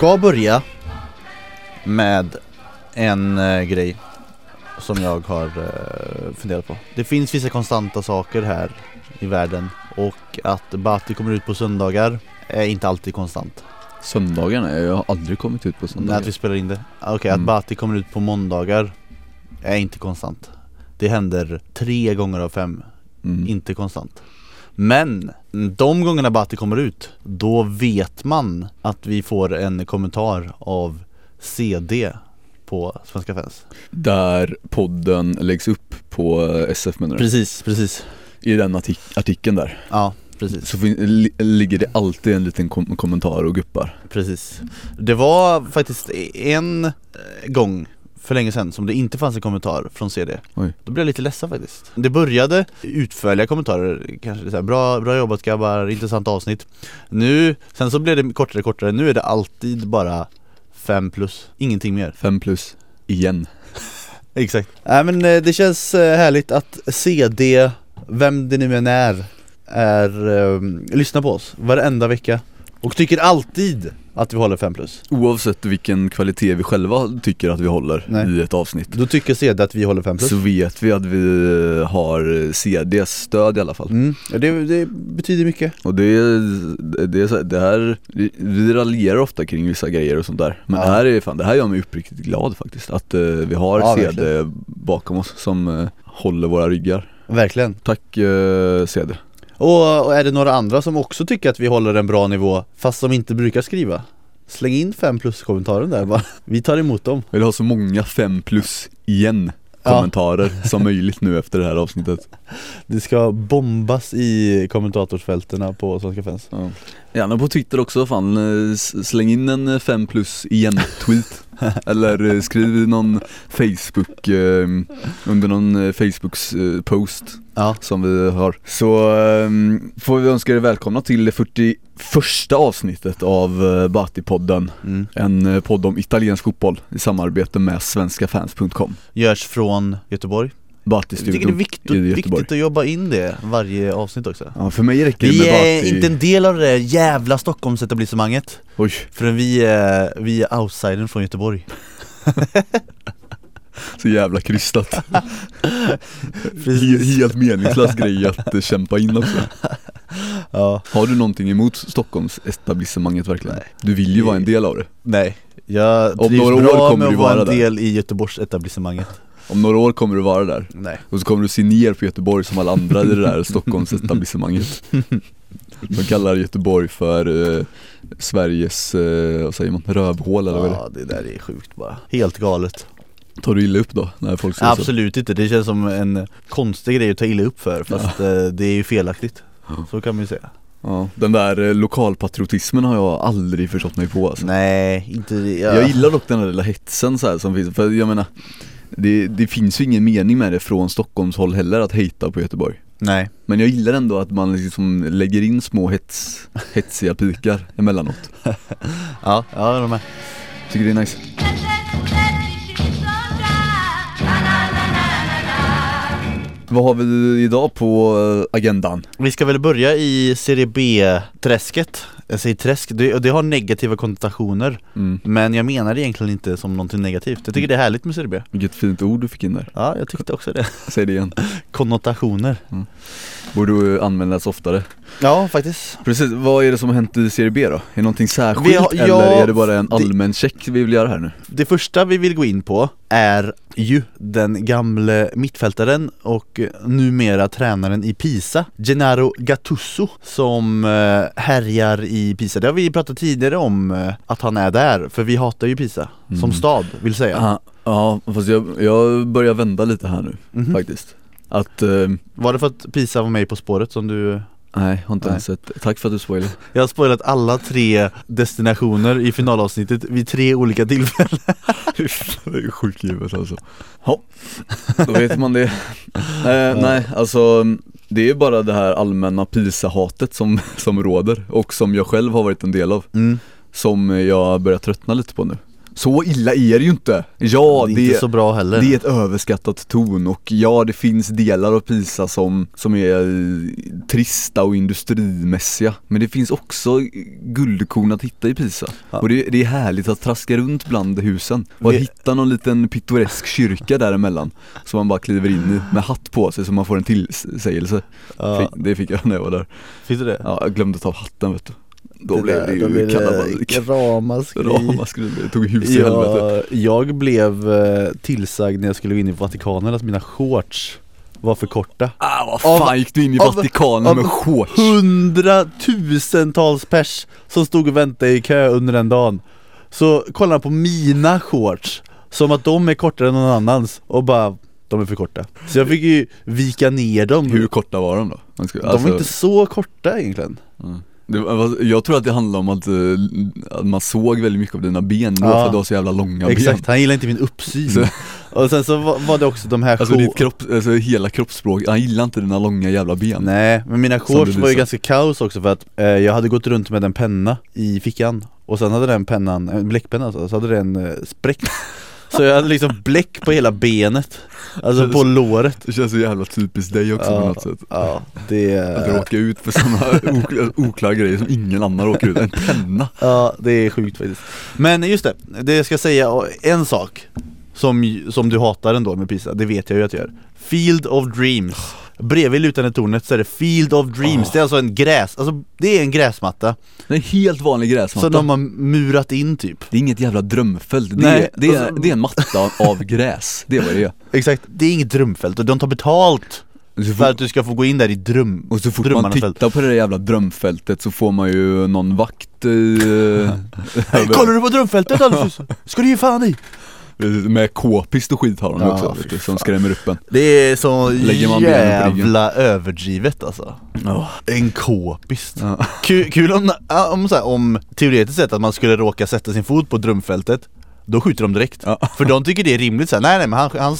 Ska börja med en eh, grej som jag har eh, funderat på. Det finns vissa konstanta saker här i världen och att Bati kommer ut på söndagar är inte alltid konstant. Söndagarna? Jag har aldrig kommit ut på söndagar. att vi spelar in det. Ah, Okej, Mm. att Bati kommer ut på måndagar är inte konstant. Det händer tre gånger av fem, Mm. inte konstant. Men de gångerna Bati kommer ut, då vet man att vi får en kommentar av CD på Svenska fans. Där podden läggs upp på SF menar du? Precis, precis. I den artik- artikeln där Ja, precis. Så ligger det alltid en liten kom- kommentar och guppar Precis. Det var faktiskt en gång för länge sedan som det inte fanns en kommentar från CD. Oj. Då blev jag lite ledsen faktiskt. Det började utförliga kommentarer, kanske så här, bra, bra jobbat grabbar, intressant avsnitt. Nu, sen så blev det kortare kortare, nu är det alltid bara fem plus, ingenting mer. Fem plus, igen Exakt. Nej men eh, det känns eh, härligt att CD, vem det nu än är, är, eh, lyssnar på oss varenda vecka. Och tycker alltid att vi håller fem plus. Oavsett vilken kvalitet vi själva tycker att vi håller Nej. i ett avsnitt Då tycker CD att vi håller fem plus. Så vet vi att vi har CDs stöd i alla fall Mm, ja, det, det betyder mycket. Och det, det, är så- det här, vi raljerar ofta kring vissa grejer och sånt där Men Ja. det här är fan, det här gör mig uppriktigt glad faktiskt Att eh, vi har Ja, CD verkligen. bakom oss som eh, håller våra ryggar Verkligen. Tack eh, CD Och, och är det några andra som också tycker att vi håller en bra nivå, fast som inte brukar skriva? Släng in fem plus kommentaren där bara. Vi tar emot dem. Vill ha så många 5 plus igen Ja. kommentarer som möjligt nu efter det här avsnittet Det ska bombas i kommentatorsfältena på Svenska fans. ja. Gärna på Twitter också, fan eh, släng in en 5 plus igen tweet Eller eh, skriv någon Facebook, eh, under någon eh, Facebooks post Ja. som vi har Så eh, får vi önska er välkomna till det 41 avsnittet av Bati-podden Mm. En podd om italiensk fotboll i samarbete med svenskafans.com Görs från Göteborg. Jag Bati-studion tycker det är viktigt, viktigt att jobba in det varje avsnitt också. Ja för mig räcker det Vi med är Bati inte en del av det där jävla Stockholmsetablissemanget. Oj, Förrän vi är, vi är outsidern från Göteborg. så jävla krystat Precis. Helt meningslös grej att eh, kämpa in också Ja. Har du någonting emot Stockholms etablissemanget verkligen? Nej. Du vill ju vara en del av det Nej, jag Om trivs några år bra kommer med att vara en där. del i Göteborgs etablissemanget. Om några år kommer du vara där Nej. och så kommer du se ner på Göteborg som alla andra i det där Stockholms etablissemanget De kallar Göteborg för eh, Sveriges, eh, vad säger man, rövhål eller vad är det? Ja, det där är sjukt bara. Helt galet. Tar du illa upp då när folk säger så? Absolut inte, det känns som en konstig grej att ta illa upp för fast eh, det är ju felaktigt. Ja. Så kan man ju säga. Ja, den där eh, lokalpatriotismen har jag aldrig förstått mig på alltså. Nej, inte. Ja. Jag gillar dock den där lilla hetsen så här som finns, för jag menar det, det finns ju ingen mening med det från Stockholms håll heller att hejta på Göteborg Nej. Men jag gillar ändå att man liksom lägger in små hets, hetsiga pikar emellanåt Ja, ja de är. Tycker det är nice Vad har vi idag på eh, agendan? Vi ska väl börja i Serie B-träsket. Jag säger träsk, det, det har negativa konnotationer. Mm. Men jag menar det egentligen inte som någonting negativt. Jag tycker det är härligt med Serie B. Vilket fint ord du fick in där, Ja, jag tyckte också det. säg det igen Konnotationer. Borde användas oftare Ja, faktiskt. Precis, vad är det som har hänt i Serie B då? Är det någonting särskilt har- ja, eller är det bara en det- allmän check vi vill göra här nu? Det första vi vill gå in på är ju den gamle mittfältaren och numera tränaren i Pisa, Gennaro Gattuso, som eh, härjar i Pisa. Det har vi pratat tidigare om eh, att han är där, för vi hatar ju Pisa som Mm. stad, vill säga. Ja, ja fast jag, jag börjar vända lite här nu Mhm. faktiskt Att, eh, Var det för att Pisa var med På spåret som du nej har inte Nej. ens sett, tack för att du spoilade Jag har spoilat alla tre destinationer i finalavsnittet vid tre olika tillfällen Det är sjukt givet alltså Ja, då vet man det eh, Nej, alltså det är bara det här allmänna PISA-hatet som, som råder och som jag själv har varit en del av mm. Som jag börjar tröttna lite på nu Så illa är det ju inte. Ja, det är det, inte så bra heller. det är ett överskattat ton och ja, det finns delar av Pisa som, som är eh, trista och industrimässiga. Men det finns också guldkorn att hitta i Pisa. Ja. Och det, det är härligt att traska runt bland husen och Det- hitta någon liten pittoresk kyrka däremellan som man bara kliver in i med hatt på sig så man får en tillsägelse. ja, Fick, det fick jag när jag var där. finns det det? Ja, jag glömde ta av hatten vet du. Då Det blev det ju blev kalabalik. Ramaskri. Ramaskri, det tog hus i helvete. Jag, jag blev eh, tillsagd när jag skulle gå in i Vatikanen att mina shorts var för korta. Ah, vad fan Av- gick du in i av- Vatikanen av med shorts? Hundratusentals pers som stod och väntade i kö under den dagen. Så kollar på mina shorts som att de är kortare än någon annans och bara de är för korta. Så jag fick ju vika ner dem. Hur korta var de då? Ska- de alltså- var inte så korta egentligen. Ja. Var- jag tror att det handlar om att, eh, att man såg väldigt mycket av dina ben då Ja. för att du har så jävla långa Exakt, ben han gillar inte min uppsyn. Så- Och sen så var, det också de här Alltså ditt kropp, alltså hela kroppsspråk, han gillar inte dina långa jävla ben. Nej, men mina shorts var ju ganska kaos också för att eh, jag hade gått runt med en penna i fickan. Och sen hade den pennan, en bläckpenna alltså, så hade den eh, spräckt Så jag hade liksom bläck på hela benet. Alltså på låret. Det känns så jävla typiskt dig också på Ja, något sätt. ja det, Att råka ut för sådana oklara, oklara grejer som ingen annan råkar ut En penna. Ja det är sjukt faktiskt. Men just det, det jag ska säga en sak som, som du hatar ändå med Pisa, det vet jag ju att du gör. Field of Dreams Bredvid lutande tornet så är det Field of Dreams, Oh. det är alltså en gräs, alltså det är en gräsmatta. Det är en helt vanlig gräsmatta. Som de har murat in typ. Det är inget jävla drömfält, det, Nej, är, det, är, alltså- det är en matta av gräs, det är vad det är. Exakt, det är inget drömfält och de tar betalt för att du ska få gå in där i dröm och så fort man drömmarnas fält. tittar på det där jävla drömfältet så får man ju någon vakt eh, Kollar du på drömfältet Alfus? Ska du ge fan i? Med k-pist och skit har de Ja, också vet du, som skrämmer upp en. Det är så jävla överdrivet alltså. En k-pist. Ja. Kul, kul om, om, så här, om teoretiskt sett att man skulle råka sätta sin fot på drömfältet Då skjuter de direkt. Ja. För de tycker det är rimligt så här, nej nej men han, han,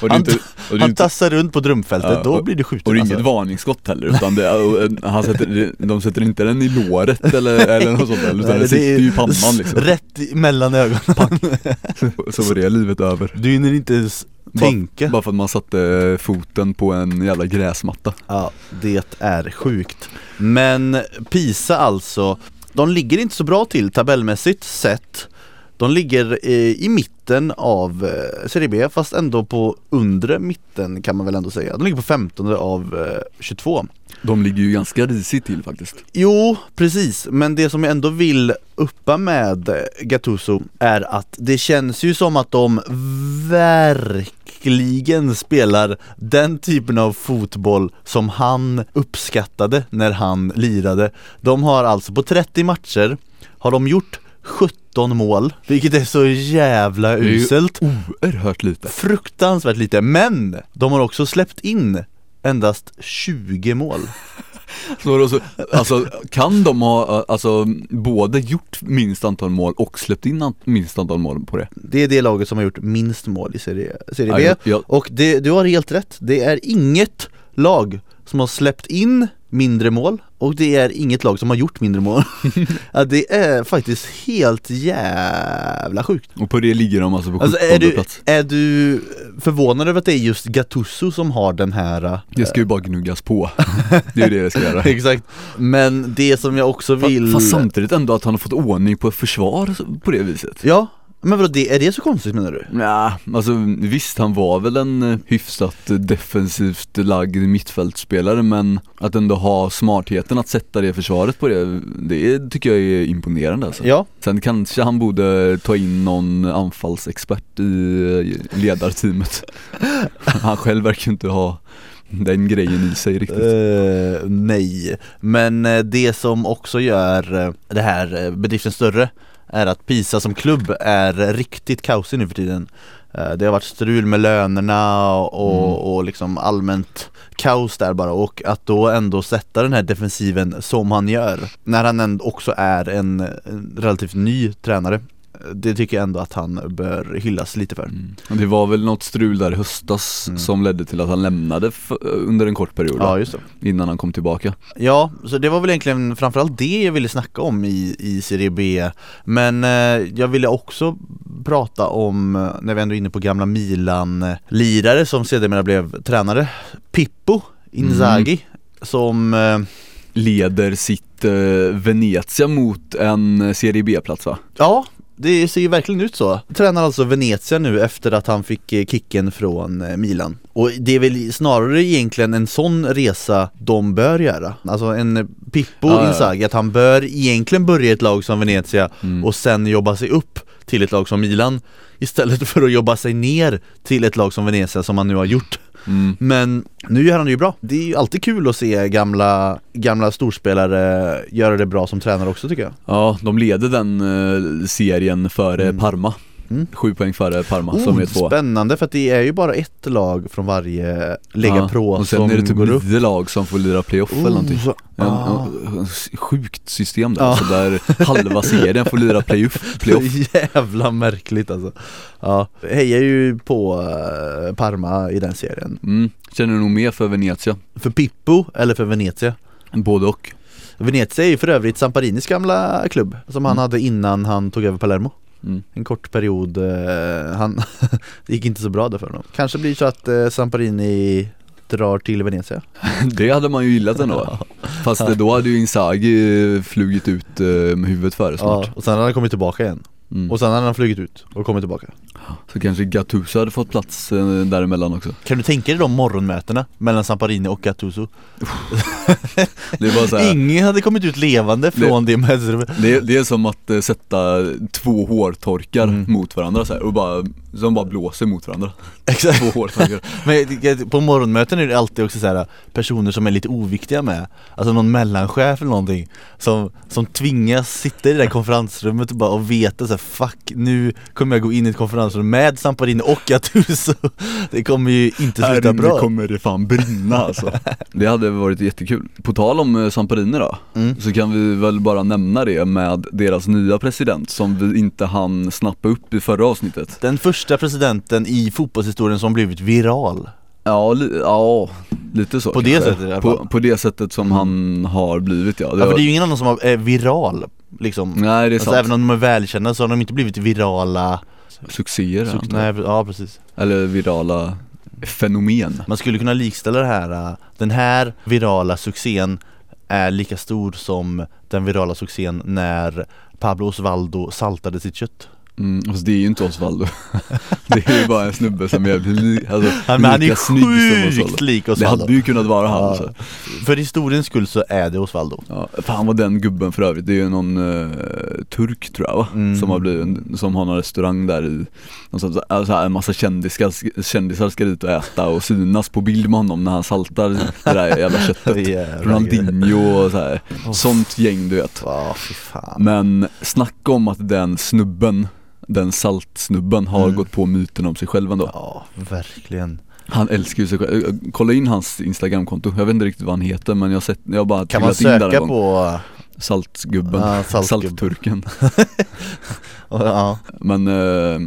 han, inte, han tassar runt på drömfältet, Ja, då blir det skjuten och det är alltså. inget varningsskott heller utan det, eh, han sätter, de sätter inte den i låret eller, eller något sånt där, utan Nej, det sitter ju i pannan liksom. Rätt i- mellan ögonen. Så var det livet över. Du hinner inte ens Bara- tänka. Bara för att man satte foten på en jävla gräsmatta. Ja, det är sjukt. Men Pisa alltså, de ligger inte så bra till tabellmässigt sett De ligger eh, i mitten av eh, Serie B fast ändå på undre mitten kan man väl ändå säga. De ligger på 15 av eh, 22 De ligger ju ganska risigt till faktiskt. Jo, precis, men det som jag ändå vill uppa med eh, Gattuso är att det känns ju som att de verkligen spelar den typen av fotboll som han uppskattade när han lirade. De har alltså på 30 matcher har de gjort 17 mål, vilket är så jävla är ju- uselt. Oerhört lite Fruktansvärt lite, men de har också släppt in endast 20 mål. Så alltså kan de ha, alltså både gjort minst antal mål och släppt in minst antal mål på det? Det är det laget som har gjort minst mål i Serie, serie B Ja, jag- Och det, du har helt rätt, det är inget lag som har släppt in mindre mål och det är inget lag som har gjort mindre mål. Ja, Det är faktiskt helt jävla sjukt. Och på det ligger de alltså på Alltså 17 är du, plats. är du förvånad över att det är just Gattuso som har den här äh, Det ska ju bara gnuggas på, det är ju det det ska göra. Exakt, men det som jag också vill Fa- Fast samtidigt ändå att han har fått ordning på ett försvar på det viset. Ja, men vadå, det, är det så konstigt menar du? Ja, alltså visst han var väl en eh, hyfsat eh, defensivt lagd mittfältspelare men att ändå ha smartheten att sätta det försvaret på det, det tycker jag är imponerande alltså. Ja, Sen kanske han borde ta in någon anfallsexpert i eh, ledarteamet Han själv verkar inte ha den grejen i sig riktigt Eh, nej, men det som också gör det här bedriften större är att Pisa som klubb är riktigt kaosig nu för tiden. Eh, Det har varit strul med lönerna och, Mm. och liksom allmänt kaos där bara och att då ändå sätta den här defensiven som han gör när han ändå också är en, en relativt ny tränare det tycker jag ändå att han bör hyllas lite för. Mm. Det var väl något strul där i höstas Mm. som ledde till att han lämnade under en kort period Ja just det. innan han kom tillbaka. Ja, så det var väl egentligen framförallt det jag ville snacka om i, i Serie B Men eh, jag ville också prata om, eh, när vi ändå är inne på gamla Milan-lirare som sedermera blev tränare Pippo Inzaghi som eh, Leder sitt eh, Venezia mot en eh, Serie B-plats va? Ja, det ser ju verkligen ut så. Tränar alltså Venezia nu efter att han fick eh, kicken från eh, Milan. Och det är väl snarare egentligen en sån resa de bör göra. Alltså en Pippo Ja, ja. Inzaghi, att han bör egentligen börja i ett lag som Venezia Mm. och sen jobba sig upp till ett lag som Milan istället för att jobba sig ner till ett lag som Venezia som han nu har gjort. Mm. Men nu gör han det ju bra. Det är ju alltid kul att se gamla, gamla storspelare göra det bra som tränare också tycker jag. Ja, de leder den eh, serien före Mm. Parma. Mm. Sju poäng före Parma som är två. Spännande för att det är ju bara ett lag från varje Lega Ja, Pro Och sen som är det typ går upp. nio lag som får lira playoff eller någonting. En, ah. sjukt system där, Ja. så där halva serien får lira playoff, playoff. Jävla märkligt alltså. Ja, hejar ju på eh, Parma i den serien. Mm. Känner du nog mer för Venezia? För Pippo eller för Venezia? Både och. Venezia är ju för övrigt Samparinis gamla klubb som han Mm. hade innan han tog över Palermo. Mm. En kort period, eh, han, det gick inte så bra där för honom. Kanske blir så att eh, Samparini drar till Venezia. Det hade man ju gillat ändå? Fast Ja. då hade ju Inzaghi flugit ut eh, med huvudet före Ja, snart. och sen hade han kommit tillbaka igen. Mm. Och sen hade han flugit ut och kommit tillbaka. Så kanske Gattuso hade fått plats eh, däremellan också. Kan du tänka dig de morgonmötena mellan Samparini och Gattuso? Det Ingen hade kommit ut levande från det, mötesrummet det, det är som att eh, sätta två hårtorkar Mm. mot varandra så här, och bara, som bara blåser mot varandra. Exakt Två hårtorkar. Men på morgonmöten är det alltid också så här personer som är lite oviktiga med Alltså någon mellanchef eller någonting Som, som tvingas sitta i det där konferensrummet och bara och veta så här, Fuck, nu kommer jag gå in i ett konferensrum med Samparini och Gattuso Det kommer ju inte Här sluta bra kommer det fan brinna alltså. Det hade varit jättekul. På tal om eh, Samparini då, mm. så kan vi väl bara nämna det med deras nya president som vi inte hann snappa upp i förra avsnittet. Den första presidenten i fotbollshistorien som blivit viral Ja, li- ja lite så På det kanske. sättet i alla fall. på, på det sättet som han har blivit ja. Ja för det är ju ingen annan som är viral liksom Nej det är Alltså sant. även om de är välkända så har de inte blivit virala Succéer så, antar jag. nej, Ja precis Eller virala fenomen. Man skulle kunna likställa det här, äh, den här virala succén är lika stor som den virala succén när Pablo Osvaldo saltade sitt kött Mm, alltså det är ju inte Osvaldo. det är ju bara en snubbe som är jävligt li- alltså, Han, men han är sjukt Osvaldo. lik Det Osvaldo hade ju kunnat vara han Ja. alltså. För historiens skull så är det Osvaldo Ja, fan vad den gubben för övrigt, det är ju någon eh, turk tror jag va? Mm. Som har blivit, som har någon restaurang där i någonstans, alltså en massa kändisar, kändisar ska dit och äta och synas på bild med honom när han saltar det där jävla köttet grej. Ronaldinho och så här. Åh. sånt gäng du vet fan Men snacka om att den snubben, den saltsnubben har Mm. gått på myten om sig själv ändå. Ja, verkligen. Han älskar ju sig själv, Eh, kolla in hans instagramkonto, jag vet inte riktigt vad han heter men jag har sett, jag har bara Kan man trillat in där söka på, Saltgubben, Ja, saltgubben. saltturken. Ja, Men eh,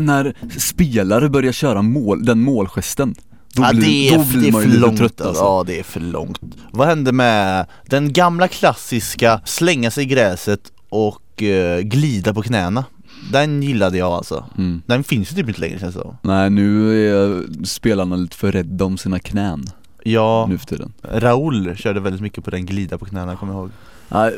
när spelare börjar köra mål, den målgesten Då ja blir, det, är, då blir man för ju lite långt. trött alltså. Ja det är för långt. Vad hände med den gamla klassiska slänga sig i gräset och eh, glida på knäna? Den gillade jag alltså. Mm. Den finns ju typ inte längre känns det som. Nej nu är spelarna lite för rädda om sina knän. Ja, nu för tiden. Raul körde väldigt mycket på den glida på knäna, kommer jag ihåg. Nej,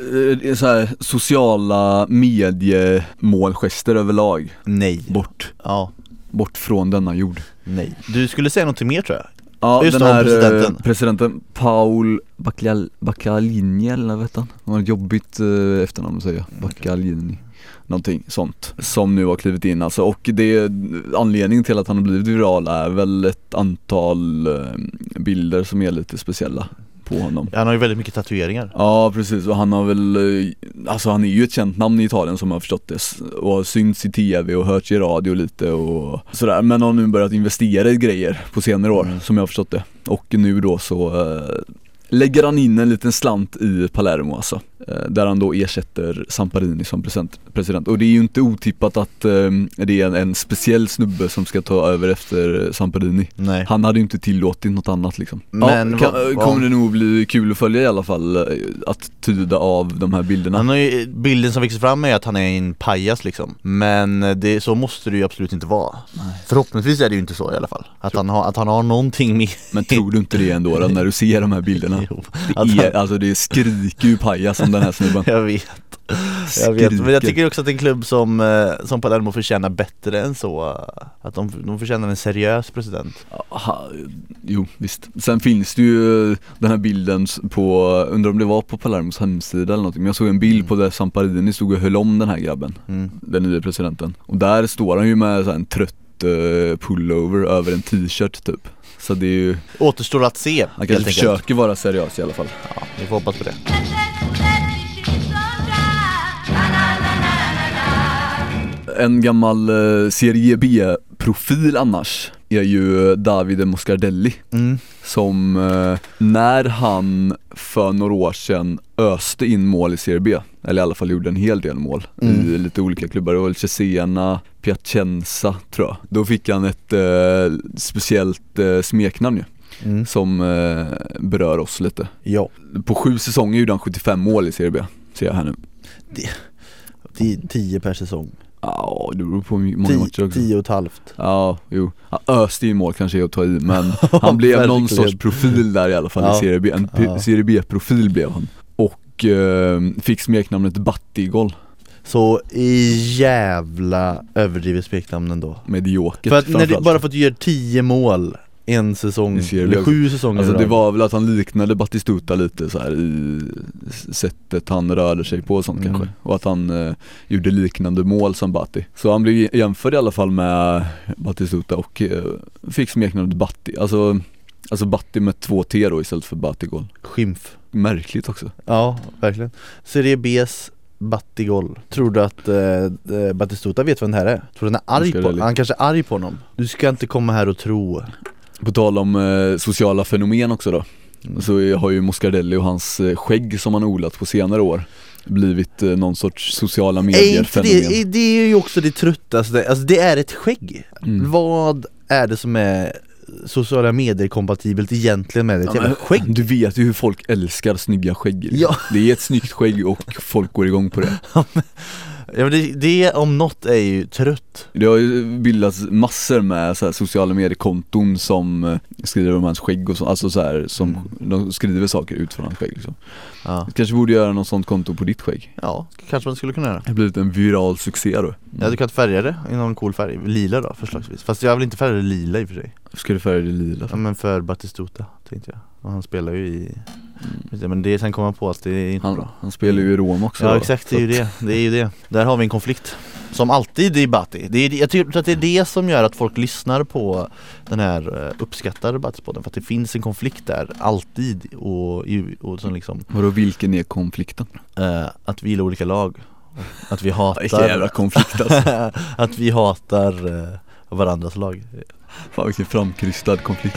eh, så här, sociala mediemålgester överlag. Nej. Bort, Ja, bort från denna jord. Nej. Du skulle säga något mer tror jag? Ja Just den här presidenten. presidenten, presidenten Paul Baccal- Baccaglini eller vad heter han? Han har ett jobbigt eh, efternamn att säga, Baccaglini Någonting sånt som nu har klivit in alltså. Och det anledningen till att han har blivit viral är väl ett antal eh, bilder som är lite speciella på honom. Han har ju väldigt mycket tatueringar. Ja precis. Och han har väl, eh, alltså han är ju ett känt namn i Italien som jag har förstått det. Och har synts i tv och hörts i radio lite och sådär. Men har nu börjat investera i grejer på senare år Mm. som jag har förstått det. Och nu då så eh, lägger han in en liten slant i Palermo alltså Där han då ersätter Samparini som president. Och det är ju inte otippat att eh, det är en, en speciell snubbe som ska ta över efter Samparini. Nej. Han hade ju inte tillåtit något annat liksom. Men ja, kan, kommer det nog bli kul att följa i alla fall, eh, att tyda av de här bilderna. Han har ju, bilden som växer fram är att han är en pajas liksom Men det, så måste det ju absolut inte vara Förhoppningsvis är det ju inte så i alla fall Att, han har, att han har någonting med Men tror du inte det ändå då, när du ser de här bilderna? Jo, Det är, han, alltså det skriker ju pajas om den här snubben. Jag vet Jag vet, men jag tycker också att en klubb som, eh, som Palermo förtjänar bättre än så Att de, de förtjänar en seriös president Aha, jo visst. Sen finns det ju eh, den här bilden på, undrar om det var på Palermos hemsida eller någonting, men jag såg en bild på där Samparini stod och höll om den här grabben, mm. den nya presidenten. Och där står han ju med så en trött eh, pullover över en t-shirt typ. Så det är ju, Återstår att se han kanske enkelt. försöker vara seriös i alla fall. Ja, vi får hoppas på det En gammal eh, Serie B-profil annars är ju Davide Moscardelli mm. som eh, när han för några år sedan öste in mål i Serie B, eller i alla fall gjorde en hel del mål i Mm. lite olika klubbar, det var Cesena, Piacenza tror jag. Då fick han ett eh, speciellt eh, smeknamn ju, Mm. som eh, berör oss lite. Ja, På sju säsonger gjorde han 75 mål i Serie B, ser jag här nu. Ti- tio per säsong Ja, det beror på hur många matcher Tio, också. tio och ett halvt Ja, jo. Han öste in mål kanske att ta i men han blev någon sorts profil där i alla fall Ja. i Serie B, en Ja. Serie B-profil blev han. Och eh, fick smeknamnet Battigol, Så i jävla överdrivet smeknamn ändå mediokert För att när du, bara för att du gör 10 mål en säsong, eller sju säsonger Alltså det var väl att han liknade Batistuta lite så här i sättet han rörde sig på och sånt Mm. kanske. Och att han eh, gjorde liknande mål som Batti. Så han blev jämförd i alla fall med Batistuta och eh, fick smeknamnet Batti. Alltså, alltså Batti med två T då istället för Battigol. Skymf Märkligt också. Ja, verkligen Serie B's Battigol Tror du att eh, eh, Batistuta vet vem det här är? Tror du han är arg på Relli. Han kanske är arg på honom Du ska inte komma här och tro På tal om eh, sociala fenomen också då. Mm. Så har ju Moscardelli och hans eh, skägg som han odlat på senare år blivit eh, någon sorts sociala Är medier inte fenomen. det, det är ju också det tröttaste, alltså det är ett skägg Mm. Vad är det som är sociala medier kompatibelt egentligen med ett Ja, jävla skägg? Du vet ju hur folk älskar snygga skägg liksom. Ja. Det är ett snyggt skägg och folk går igång på det Ja, men det, det om något är ju trött. Det har ju bildats massor med så här sociala mediekonton som eh, skriver om hans skägg och så, alltså så här, som Mm. de skriver saker ut från hans skägg liksom. Ja, Du kanske borde göra något sånt konto på ditt skägg. Ja kanske man skulle kunna göra. Det blivit en viral succé då. Jag hade kunnat färga det i någon cool färg, lila då förslagsvis. Fast jag vill inte färga det lila i och för sig. Ska du färga det lila? Ja men för Batistuta tänkte jag. Och han spelar ju i Men det, sen kom man på att det är inte Han, bra han spelar ju i Rom också Ja då, exakt, det är ju det, det är ju det. Där har vi en konflikt. Som alltid i Batti. Det är, Jag tror att det är det som gör att folk lyssnar på den här eh, uppskattar Battispodden. För att det finns en konflikt där, alltid och, och som liksom Vadå vilken är konflikten? eh, Att vi gillar olika lag. Att vi Vilken jävla hatar konflikt alltså. Att vi hatar eh, varandras lag. Fan vilken framkrystad konflikt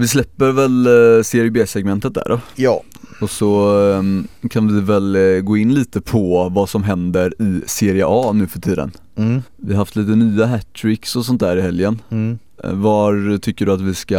Vi släpper väl eh, Serie B-segmentet där då? Ja. Och så ehm, kan vi väl eh, gå in lite på vad som händer i Serie A nu för tiden. Mm, Vi har haft lite nya hattricks och sånt där i helgen. Mm. Var tycker du att vi ska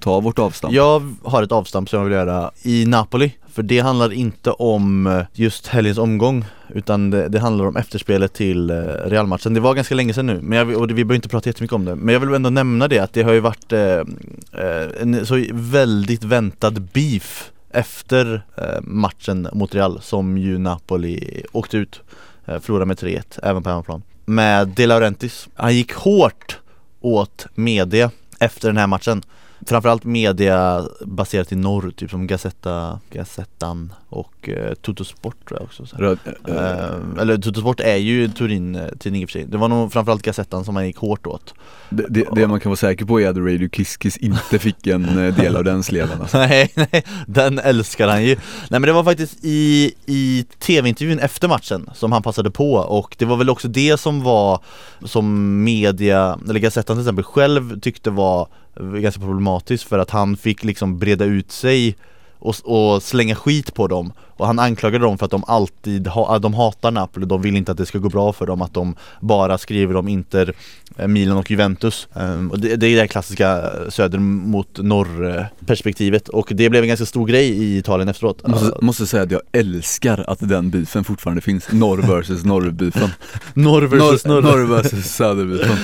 ta vårt avstamp? Jag har ett avstamp som jag vill göra i Napoli För det handlar inte om eh, just helgens omgång Utan det, det handlar om efterspelet till eh, Realmatchen. Det var ganska länge sedan nu, men jag, och vi behöver inte prata jättemycket om det. Men jag vill ändå nämna det att det har ju varit eh, eh, en så väldigt väntad beef efter eh, matchen mot Real som ju Napoli åkte ut eh, Förlorade med 3-1, även på hemmaplan. Med De Laurentiis. Han gick hårt åt media efter den här matchen. Framförallt media baserat i norr, typ som Gazzetta, Gazettan och eh, Tuttosport tror jag också så. här. Röd, eh, Eh, Eller Tuttosport är ju Turin-tidning i och för sig Det var nog framförallt Gazettan som man gick hårt åt det, det, det man kan vara säker på är att Radio Kiss inte fick en eh, del av den sleven alltså. Nej, nej, den älskar han ju Nej men det var faktiskt i, i tv-intervjun efter matchen som han passade på och det var väl också det som var som media, eller Gazettan till exempel själv tyckte var ganska problematiskt för att han fick liksom breda ut sig och, och slänga skit på dem och han anklagade dem för att de alltid ha, de hatar Napoli, de vill inte att det ska gå bra för dem, att de bara skriver om Inter, eh, Milan och Juventus. Um, och det, det, är det klassiska söder mot norr perspektivet och det blev en ganska stor grej i Italien efteråt. Måste, måste säga att jag älskar att den beefen fortfarande finns, norr versus norr-beefen. norr versus norr. Norr, norr versus söder-beefen.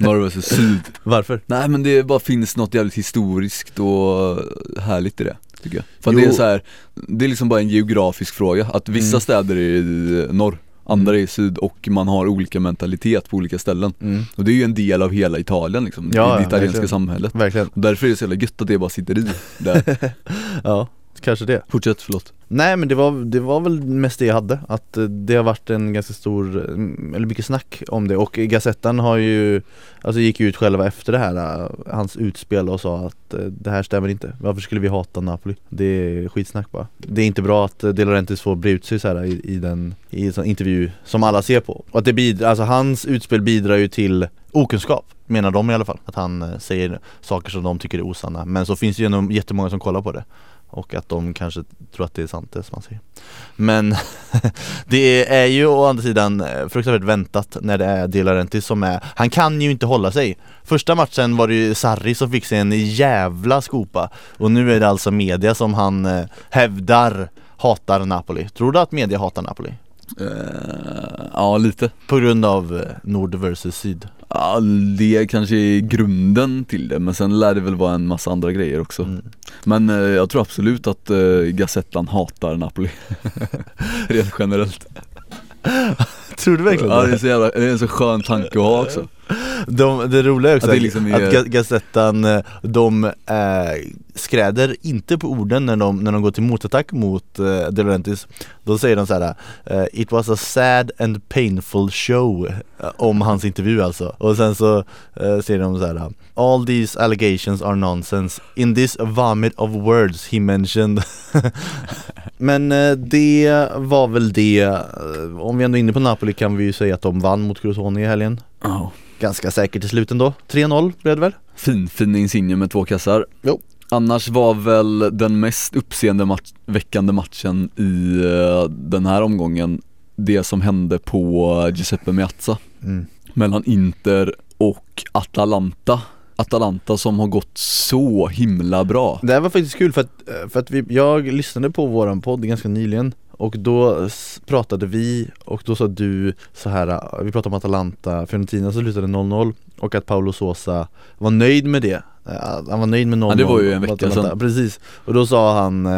Norr versus syd. Varför? Nej men det bara finns något jävligt historiskt och härligt i det tycker jag. För det är så här, det är liksom bara en geografisk fråga, att vissa mm. städer är i norr andra är i syd och man har olika mentalitet på olika ställen. Mm. Och det är ju en del av hela Italien liksom, ja, i det italienska verkligen. samhället. Verkligen. Och därför är det så jävla gött att det bara sitter i där. ja, kanske det. Fortsätt, förlåt. Nej men det var, det var väl mest det jag hade, att eh, det har varit en ganska stor, eh, eller mycket snack om det och Gazettan har ju, alltså gick ju ut själva efter det här, eh, hans utspel och sa att det här stämmer inte, varför skulle vi hata Napoli? Det är skitsnack bara. Det är inte bra att De Laurentiis får bre ut sig så här i, i den, i en intervju som alla ser på. Och att det bidrar, alltså hans utspel bidrar ju till okunskap menar de i alla fall, att han säger saker som de tycker är osanna men så finns det ju jättemånga som kollar på det och att de kanske tror att det är sant det som man säger. Men det är ju å andra sidan eh, fruktansvärt väntat när det är De Laurentiis som är, han kan ju inte hålla sig. Första matchen var det ju Sarri som fick sig en jävla skopa och nu är det alltså media som han eh, hävdar hatar Napoli. Tror du att media hatar Napoli? Uh, ja lite På grund av nord versus syd? Ja, det kanske är grunden till det men sen lär det väl vara en massa andra grejer också mm. Men eh, jag tror absolut att eh, Gazettan hatar Napoli Rent generellt Tror du verkligen det? Ja det är så jävla, det är en så skön tanke att ha också de, Det roliga är också att, det liksom är... att Gazettan, eh, de äh, skräder inte på orden när de, när de går till motattack mot uh, De Laurentiis Då säger de så här: uh, It was a sad and painful show uh, Om hans intervju alltså. Och sen så uh, säger de så här: All these allegations are nonsense. In this vomit of words he mentioned. Men det var väl det Om vi ändå är inne på Napoli kan vi ju säga att de vann mot Crotone i helgen. Oh. Ganska säkert i slutet då, 3-0 blev det väl? Fin, fin insigne med två kassar. Jo Annars var väl den mest uppseendeväckande matchen i uh, den här omgången det som hände på Giuseppe Meazza. Mm. Mellan Inter och Atalanta. Atalanta som har gått så himla bra. Det här var faktiskt kul för att, eh, för att vi, jag lyssnade på våran podd ganska nyligen och då pratade vi och då sa du så här, eh, vi pratade om Atalanta, Fiorentina så slutade 0-0 och att Paolo Sosa var nöjd med det Han var nöjd med 0-0 Ja det var ju en vecka sedan Precis, och då sa han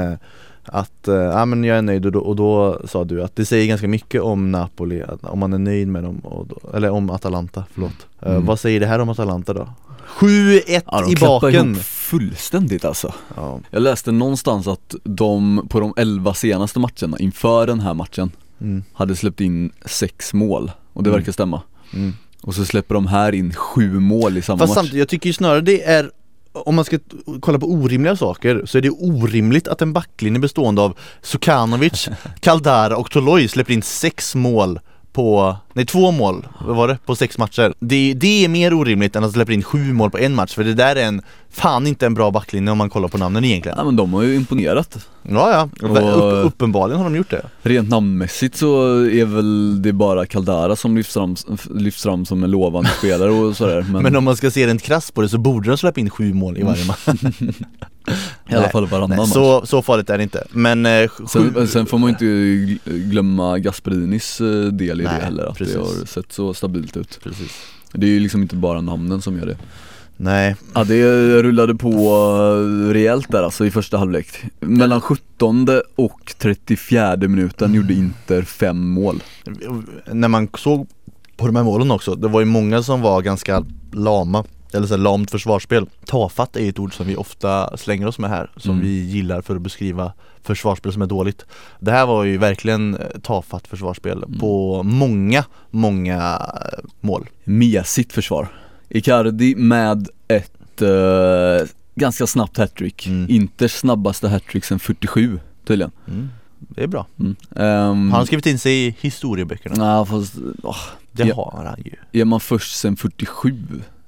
att, ja men jag är nöjd och då, och då sa du att det säger ganska mycket om Napoli, om man är nöjd med dem, då, eller om Atalanta, förlåt mm. Vad säger det här om Atalanta då? 7-1 ja, i baken! fullständigt alltså ja. Jag läste någonstans att de på de 11 senaste matcherna inför den här matchen mm. hade släppt in 6 mål och det mm. verkar stämma mm. Och så släpper de här in 7 mål i samma Fast match samtidigt, jag tycker ju snarare det är om man ska kolla på orimliga saker så är det orimligt att en backlinje bestående av Sukanovic, Kaldara och Toloi släpper in sex mål på, nej två mål, vad var det? På sex matcher. Det, det är mer orimligt än att släppa in sju mål på en match för det där är en, fan inte en bra backlinje om man kollar på namnen egentligen. Ja men de har ju imponerat. Ja ja, och, Upp, uppenbarligen har de gjort det. Rent namnmässigt så är väl det bara Caldara som lyfts fram, lyfts fram som en lovande spelare och sådär men... men om man ska se rent krasst på det så borde de släppa in sju mål i varje match. I alla fall varannan nej, match. Så, så farligt är det inte. Men eh, sen, sen, får man inte glömma Gasperinis eh, del i nej, det heller, att precis. det har sett så stabilt ut. Precis. Det är ju liksom inte bara namnen som gör det. Nej Ja det rullade på eh, rejält där alltså i första halvlek Mellan 17 och 34 minuten gjorde Inter fem mål När man såg på de här målen också, det var ju många som var ganska lama eller så här, lamt försvarsspel. Tafatt är ett ord som vi ofta slänger oss med här, som mm. vi gillar för att beskriva försvarsspel som är dåligt. Det här var ju verkligen eh, tafatt försvarsspel mm. på många, många eh, mål. Mesigt försvar. Icardi med ett uh, ganska snabbt hattrick. Mm. Inte snabbaste hattrick sen 47 tydligen. Mm. Det är bra. Mm. Um, har han skrivit in sig i historieböckerna? Nej fast, oh, Det har han ju. Är man först sen 47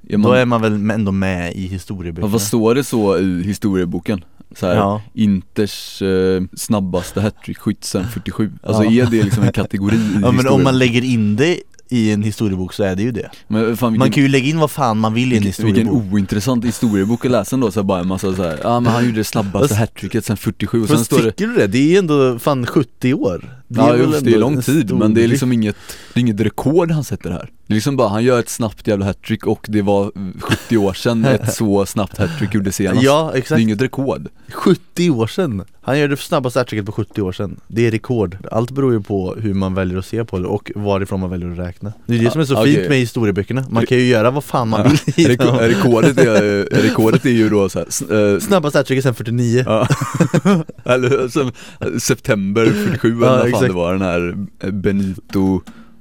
är man, Då är man väl ändå med i historieböckerna vad står det så i historieboken? Så här, Ja. Inters eh, snabbaste hattrick-skytt sen 47 Alltså Ja. är det liksom en kategori i Ja men om man lägger in det i en historiebok så är det ju det. Men fan, vilken, Man kan ju lägga in vad fan man vill i en vilken, vilken historiebok. ointressant historiebok att läsa ändå, så bara en massa så här, ja men han gjorde det snabbaste hattricket sen 47 och sen Fast står det tycker du det? Det är ändå fan 70 år det Ja väl just det är lång tid stor men det är liksom inget, det är inget rekord han sätter här. Det är liksom bara, han gör ett snabbt jävla hattrick och det var 70 år sedan ett så snabbt hattrick gjorde senast. Ja Det är exakt, inget rekord. 70 år sedan! Han gör det snabbaste hattricket på 70 år sedan. Det är rekord. Allt beror ju på hur man väljer att se på det och varifrån man väljer att räkna. Det är det Ja, som är så okej. fint med historieböckerna. Man kan ju göra vad fan man vill dem. rekordet, är, rekordet är ju då så här, s- eh, Snabbaste hattricket sen 49 Ja, eller som september 47 eller Ja, fan det var den här eh, Benito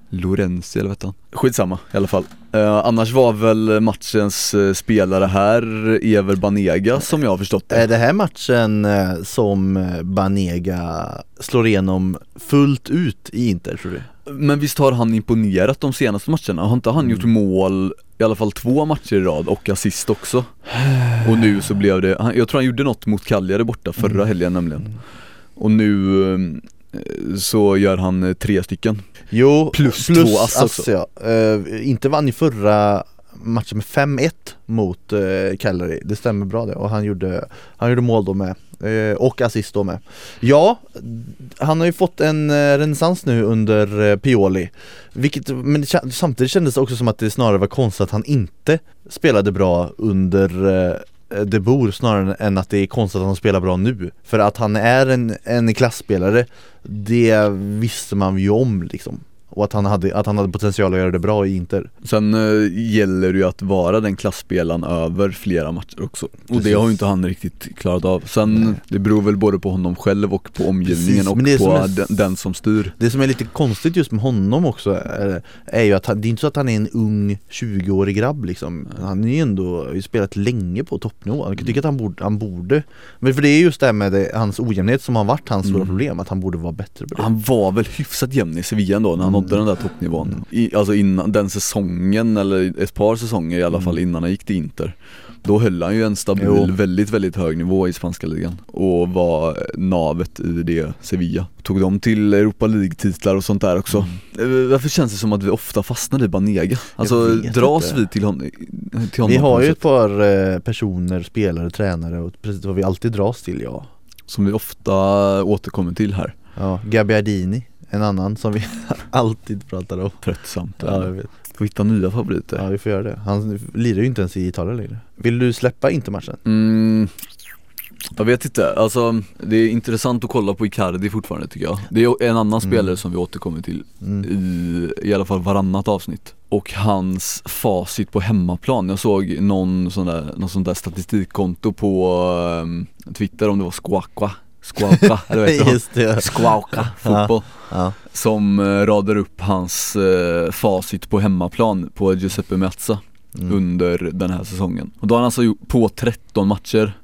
Lorenzi eller vad han? Skitsamma i alla fall eh, Annars var väl matchens eh, spelare här Ever Banega som jag har förstått det Är det här matchen eh, som Banega slår igenom fullt ut i Inter tror du? Men visst har han imponerat de senaste matcherna? Har inte han gjort mål i alla fall två matcher i rad och assist också? Och nu så blev det, han, jag tror han gjorde något mot Cagliari borta förra helgen nämligen Och nu eh, så gör han eh, tre stycken. Jo, Plus två ass också. ja. Eh, inte vann ju förra matchen med 5-1 mot uh, Cagliari, det stämmer bra det. Och han gjorde, han gjorde mål då med eh, och assist då med. Ja, han har ju fått en uh, renässans nu under uh, Pioli. Vilket, men samtidigt kändes det också som att det snarare var konstigt att han inte spelade bra under Eh, det bor snarare än att det är konstigt att han spelar bra nu. För att han är en, en klassspelare Det visste man ju om liksom och att han, hade, att han hade potential att göra det bra i Inter. Sen eh, gäller det ju att vara den klassspelaren över flera matcher också. Och det har ju inte han riktigt klarat av. Sen, Nej. det beror väl både på honom själv och på omgivningen Precis, och på är- den, den som styr. Det som är lite konstigt just med honom också är, är ju att han, det är inte så att han är en ung 20-årig grabb liksom. Han är ju ändå, har ju spelat länge på toppnivå. Jag kan tycka att han borde, han borde. Men för det är just det här med det, hans ojämnhet som har varit hans stora Mm. problem Att han borde vara bättre på det. Han var väl hyfsat jämn i Sevilla ändå när han Mm. Nådde den där toppnivån I, Alltså innan den säsongen, eller ett par säsonger i alla Mm. fall innan han gick till Inter Då höll han ju en stabil, Jo. väldigt väldigt hög nivå i spanska ligan Och var navet i det Sevilla Tog dem till Europa League-titlar och sånt där också Mm. Eh, Varför känns det som att vi ofta fastnar i Banega? Alltså dras inte. vi till, hon, till honom Vi har ju sätt? ett par eh, personer, spelare, tränare och precis vad vi alltid dras till ja Som vi ofta återkommer till här Ja, Gabbiadini, en annan som vi alltid pratar om. Tröttsamt Ja jag vet. Får hitta nya favoriter. Ja vi får göra det, han lirar ju inte ens i Italien längre. Vill du släppa inte matchen? Mm, jag vet inte, alltså det är intressant att kolla på Icardi fortfarande tycker jag. Det är en annan Mm. spelare som vi återkommer till Mm. i, i alla fall varannat avsnitt. Och hans facit på hemmaplan, jag såg någon sån där, någon sån där statistikkonto på ehm, Twitter om det var Squawka Squawka, eller vad heter det? Squawka fotboll Ja, Som eh, radar upp hans eh, facit på hemmaplan på Giuseppe Meazza mm. under den här säsongen. Och då har han alltså gjort, på 13 matcher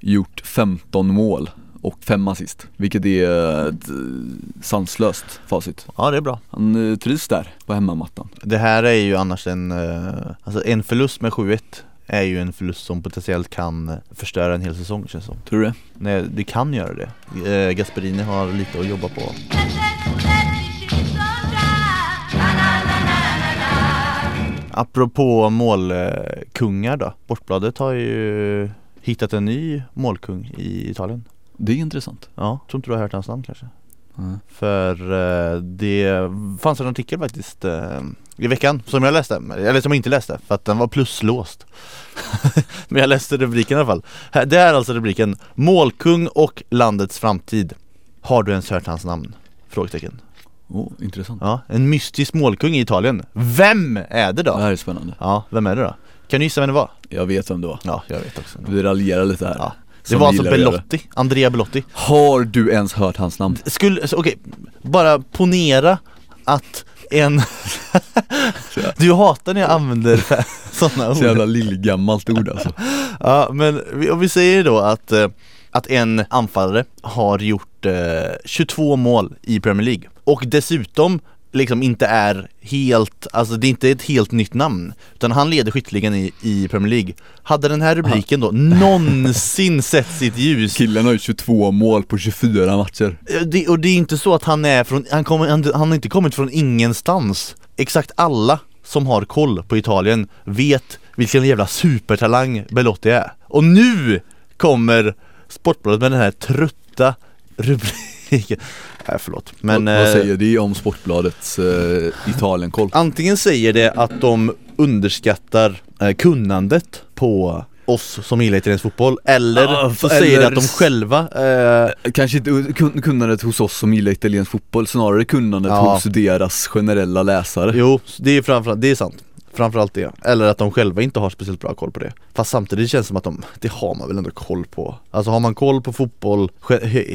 gjort 15 mål och 5 assist. Vilket är ett eh, sanslöst facit. ja det är bra Han eh, trivs där på hemmamattan. Det här är ju annars en, alltså en förlust med 7-1 är ju en förlust som potentiellt kan förstöra en hel säsong känns det som. Tror du det? Nej, det kan göra det. Eh, Gasperini har lite att jobba på. Apropå målkungar då. Sportbladet har ju hittat en ny målkung i Italien. Det är intressant. Ja, tror inte du har hört hans namn kanske? Mm. För eh, det fanns en artikel faktiskt eh, i veckan som jag läste, eller som jag inte läste för att den var pluslåst Men jag läste rubriken i alla fall Det är alltså rubriken Målkung och landets framtid Har du ens hört hans namn? Frågetecken Oh, intressant. Ja, en mystisk målkung i Italien Vem är det Det då? här är spännande. Ja, vem är det då? Kan du gissa vem det var? Jag vet vem det var. Ja, jag vet också Vi raljerar lite här. Ja, Det var alltså. Belotti, Andrea Belotti Har du ens hört hans namn? Skulle, okej, bara ponera att en Du hatar när jag använder sådana Så ord jävla lillgammalt ord alltså. Ja men om vi säger då att, eh, att en anfallare har gjort eh, 22 mål i Premier League och dessutom liksom inte är helt, alltså det är inte ett helt nytt namn. Utan han leder skytteligan i, i Premier League. Hade den här rubriken då någonsin sett sitt ljus? Killen har ju 22 mål på 24 matcher. Det, och det är inte så att han är från, han, kommer, han, han har inte kommit från ingenstans. Exakt alla som har koll på Italien vet vilken jävla supertalang Belotti är. Och nu kommer Sportbladet med den här trötta rubriken Nej förlåt men Vad, vad eh, säger det om Sportbladets eh, Italienkoll? Antingen säger det att de underskattar eh, kunnandet på oss som gillar italiensk fotboll Eller Ja, så eller- säger det att de själva eh, Kanske inte kun- kunnandet hos oss som gillar italiensk fotboll, snarare kunnandet Ja. hos deras generella läsare Jo, det är framförallt, det är sant Framförallt det, eller att de själva inte har speciellt bra koll på det. Fast samtidigt känns det som att de, det har man väl ändå koll på. Alltså har man koll på fotboll,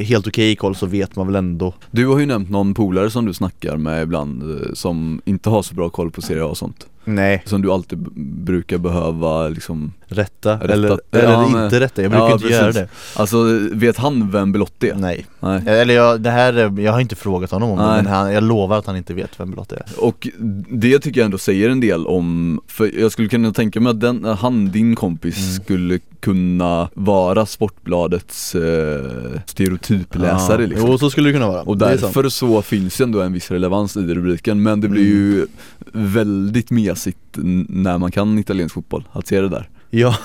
helt okej koll så vet man väl ändå. Du har ju nämnt någon polare som du snackar med ibland eh, som inte har så bra koll på Serie A och sånt. Nej, Som du alltid brukar behöva liksom rätta, Rätta. eller, Ja, eller men- inte rätta, jag brukar Ja, inte göra precis. det Alltså vet han vem Belotti är? Nej, Nej eller jag, det här, är- jag har inte frågat honom om det Nej. men han, jag lovar att han inte vet vem Belotti är Och det tycker jag ändå säger en del om, för jag skulle kunna tänka mig att den, han, din kompis, Mm. skulle kunna vara Sportbladets eh, stereotypläsare Ja, liksom. Jo så skulle det kunna vara, Och Det därför så finns ju ändå en viss relevans i rubriken men det blir Mm. ju väldigt mesigt när man kan italiensk fotboll, att se det där Ja,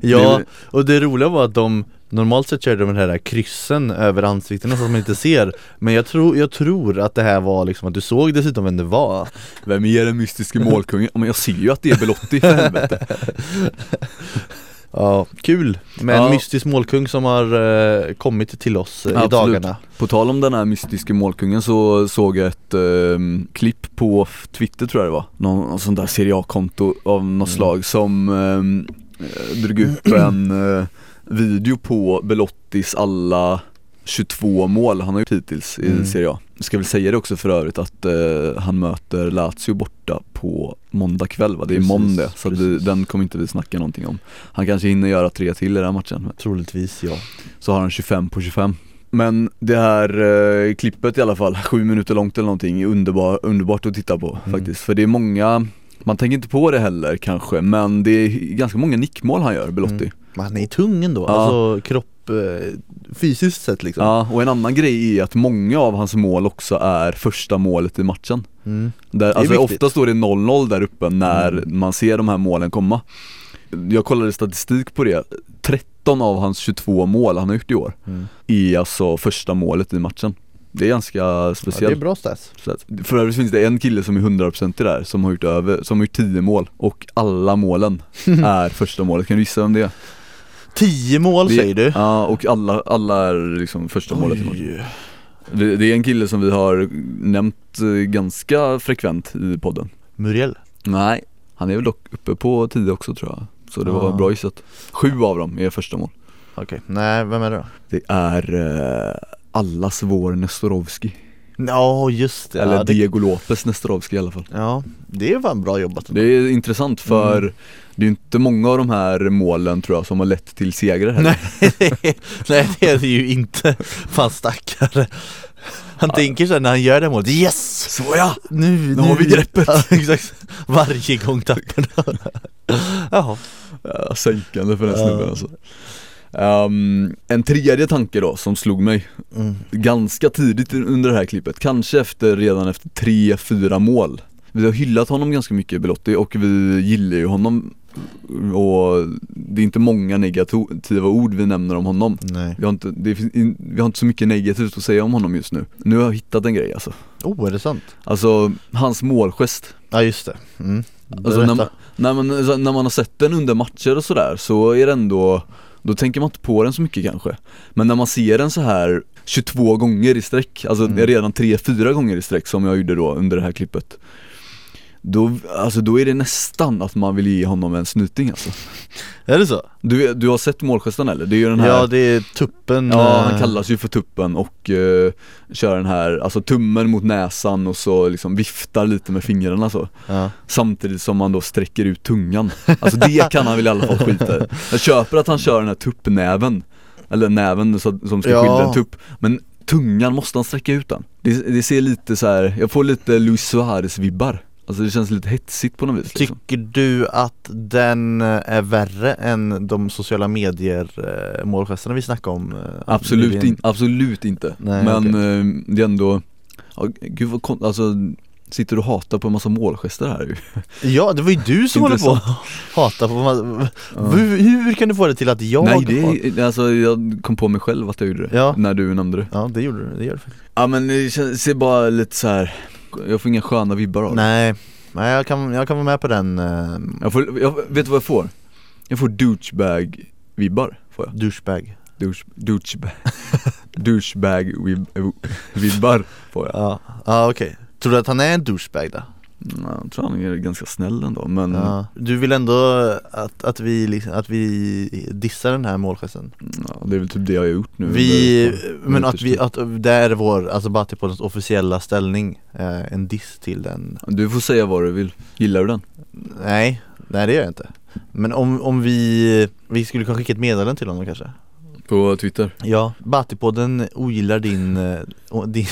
ja och det roliga var att de Normalt sett körde de den här kryssen över ansiktena så att man inte ser. Men jag tror, jag tror att det här var liksom att du såg dessutom vem det var. Vem är den mystiska målkungen? Men jag ser ju att det är Belotti för helvete Ja, kul! Med Ja. en mystisk målkung som har eh, kommit till oss eh, i dagarna På tal om den här mystiska målkungen så såg jag ett eh, klipp på Twitter tror jag det var Någon, någon sån där Serie A-konto av något Mm. slag som eh, drog upp en eh, video på Belottis alla 22 mål han har gjort hittills i Mm. Serie A Jag ska väl säga det också för övrigt att eh, han möter Lazio borta på måndag kväll va? Det är Precis, måndag så det, den kommer inte vi snacka någonting om Han kanske hinner göra tre till i den här matchen Troligtvis ja så har han 25 på 25 Men det här eh, klippet i alla fall, sju minuter långt eller någonting, är underbar, underbart att titta på Mm. faktiskt För det är många, man tänker inte på det heller kanske, men det är ganska många nickmål han gör, Belotti Mm. Men han är tung ändå, Ja. alltså kropp, eh, fysiskt sett liksom Ja, och en annan grej är att många av hans mål också är första målet i matchen mm. där, är Alltså viktigt. ofta står det 0-0 där uppe när Mm. man ser de här målen komma Jag kollade statistik på det, 13 av hans 22 mål han har gjort i år Mm. är alltså första målet i matchen Det är ganska Ja, det speciellt är bra stats för övrigt finns det en kille som är 100% i där som har gjort över, som har gjort 10 mål och alla målen är första målet, kan du gissa vem det är? 10 mål Det- säger du? Ja och alla, alla är liksom första målet i matchen Oj. det, är en kille som vi har nämnt eh, ganska frekvent i podden Muriel? Nej, han är väl dock uppe på 10 också tror jag Så det var Ah. bra gissat Sju av dem är första mål Okej, nej vem är det då? Det är eh, allas vår Nestorovski Ja just det, Eller ja, det, Diego Lopez Nestorovski i alla fall. Ja, det är fan bra jobbat Det är intressant för Mm. det är inte många av de här målen tror jag som har lett till segrar heller Nej, nej det är det ju inte, fan stackare. Han tänker sen när han gör det målet, yes! Så ja! Nu, Nu har vi greppet. Ja, exakt, varje gång tappar han. Jaha, Ja, sänkande för den Ja. snubben alltså Ehm, En tredje tanke då som slog mig mm. ganska tidigt under det här klippet, kanske efter, redan efter tre, fyra mål. Vi har hyllat honom ganska mycket Belotti och vi gillar ju honom. Och det är inte många negativa ord vi nämner om honom. Nej. Vi har, inte, det vi har inte så mycket negativt att säga om honom just nu. Nu har jag hittat en grej alltså. Oh, är det sant? Alltså, hans målgest. Ja just det, mm. Alltså när man, när, man, när man har sett den under matcher och sådär så är det ändå Då tänker man inte på den så mycket kanske Men när man ser den så här 22 gånger i sträck, alltså Mm. redan 3-4 gånger i sträck som jag gjorde då under det här klippet då, alltså då är det nästan att man vill ge honom en snyting alltså Är det så? Du, du har sett målgesten eller? Det är ju den här Ja det är tuppen Ja, eh, han kallas ju för tuppen och eh, kör den här, alltså tummen mot näsan och så liksom viftar lite med fingrarna så ja. Samtidigt som man då sträcker ut tungan Alltså det kan han väl i alla fall skita i Jag köper att han kör den här tuppnäven Eller näven som ska Ja. skilja en tupp Men tungan, måste han sträcka ut den? Det, det ser lite så här, jag får lite Luis Suarez-vibbar Alltså det känns lite hetsigt på något vis liksom. Tycker du att den eh, är värre än de sociala medier eh, målgesterna vi snackade om? eh, Absolut, in, absolut inte Nej, Men eh, det är ändå, ja, gud vad kon- alltså Sitter du och hatar på en massa målgester här ju Ja, det var ju du som håller på hata på hur, hur kan du få det till att jag Nej det är, alltså jag kom på mig själv att jag gjorde det, Ja. när du nämnde det Ja det gjorde du, det gör du faktiskt Ja men det känns, ser bara lite så här. Jag får inga sköna vibbar av det. Nej, nej jag, kan, jag kan vara med på den uh, jag får, jag, Vet du vad jag får? Jag får douchebag-vibbar får jag. Douchebag. Douche, douchebag. Douchebag-vibbar får jag. Ja, ja okej. Tror du att han är en douchebag då? Ja, Jag tror han är ganska snäll ändå men Ja. Du vill ändå att, att, vi, liksom, att vi dissar den här målgesten? ja, det är väl typ det jag har gjort nu Vi, under- men att vi, att det är vår, alltså Batipoddens officiella ställning, eh, en diss till den Du får säga vad du vill, gillar du den? Nej, nej det gör jag inte Men om, om vi, vi skulle kunna skicka ett meddelande till honom kanske? På Twitter? Ja, Batipodden ogillar din, eh, din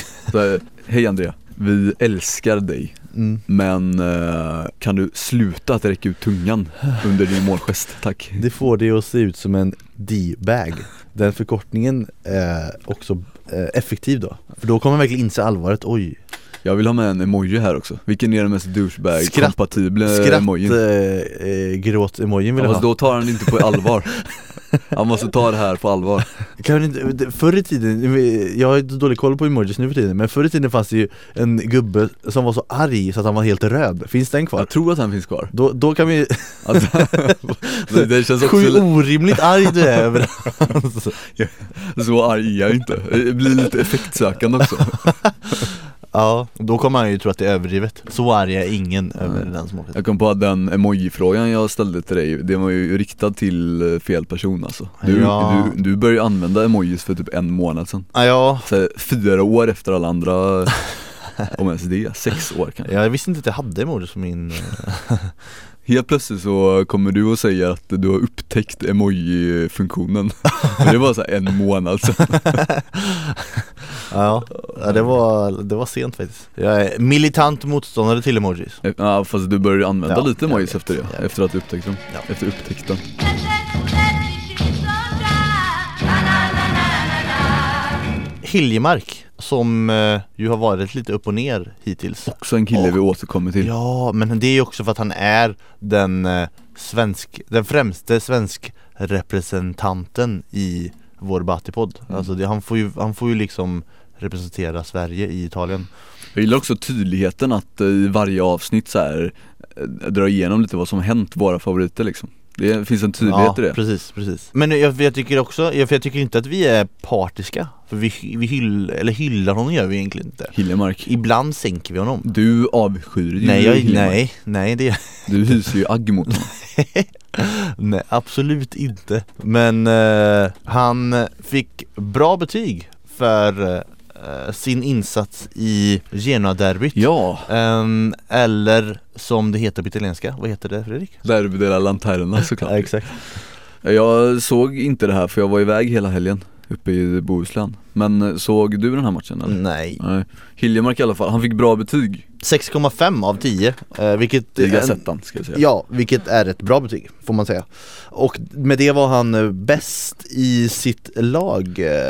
Hej Andrea, vi älskar dig mm. men eh, kan du sluta att räcka ut tungan under din målgest, tack? Det får det att se ut som en D-bag. Den förkortningen är också eh, effektiv då. För då kommer man verkligen inse allvaret, oj. Jag vill ha med en emoji här också, vilken är den mest douchebag-kompatibla emojin? Skratt, eh, gråt-emojin vill Ja, jag ha. då tar han inte på allvar Han måste ta det här på allvar. Kan inte, Förr i tiden, jag har dålig koll på emojis nu för tiden Men förr i tiden fanns det ju en gubbe som var så arg så att han var helt röd. Finns den kvar? Jag tror att han finns kvar. Då, då kan vi, alltså, det, det känns också hur li- orimligt arg du är över så arg är jag inte, det blir lite effektsökande också Ja, då kommer han ju tro att det är överdrivet. Så arg är ingen över den som åker Jag kom på att den emoji-frågan jag ställde till dig, det var ju riktad till fel person alltså. Du, Ja. du, du började ju använda emojis för typ en månad sedan. Ja, så, Fyra år efter alla andra, om ens det, sex år kanske. Jag visste inte att jag hade emojis på min eh, Helt plötsligt så kommer du och säger att du har upptäckt emoji-funktionen. Det var så en månad sedan Ja, det, var, det var sent faktiskt. Jag är militant motståndare till emojis. Ja fast du började använda Ja, lite emojis efter det, efter att du upptäckte dem. Ja. Efter upptäckten Hiljemark, som eh, ju har varit lite upp och ner hittills. Också en kille vi återkommer till. Ja, men det är ju också för att han är den eh, svensk, den främste svensk representanten i vår Batipodd Mm. Alltså det, han, får ju, han får ju liksom representera Sverige i Italien. Jag gillar också tydligheten att eh, i varje avsnitt så här eh, dra igenom lite vad som hänt våra favoriter liksom Det finns en tydlighet ja, i det. precis, precis. Men jag, jag tycker också, jag, för jag tycker inte att vi är partiska. För vi, vi hyll, eller hyllar honom gör vi egentligen inte. Hiljemark Ibland sänker vi honom. Du avskyr ju Nej, jag, Hiljemark. nej, nej det Du hyser ju agg mot honom. Nej, absolut inte. Men eh, han fick bra betyg för eh, sin insats i Genoa-derbyt. Ja, Ehm, eller som det heter på italienska, vad heter det Fredrik? Derby della Lanterna såklart exakt. Jag såg inte det här för jag var iväg hela helgen uppe i Bohuslän Men eh, såg du den här matchen eller? Nej. Nej Hiljemark i alla fall, han fick bra betyg 6,5 av 10, eh, vilket Gazettan ska jag säga Ja, vilket är ett bra betyg får man säga. Och med det var han eh, bäst i sitt lag.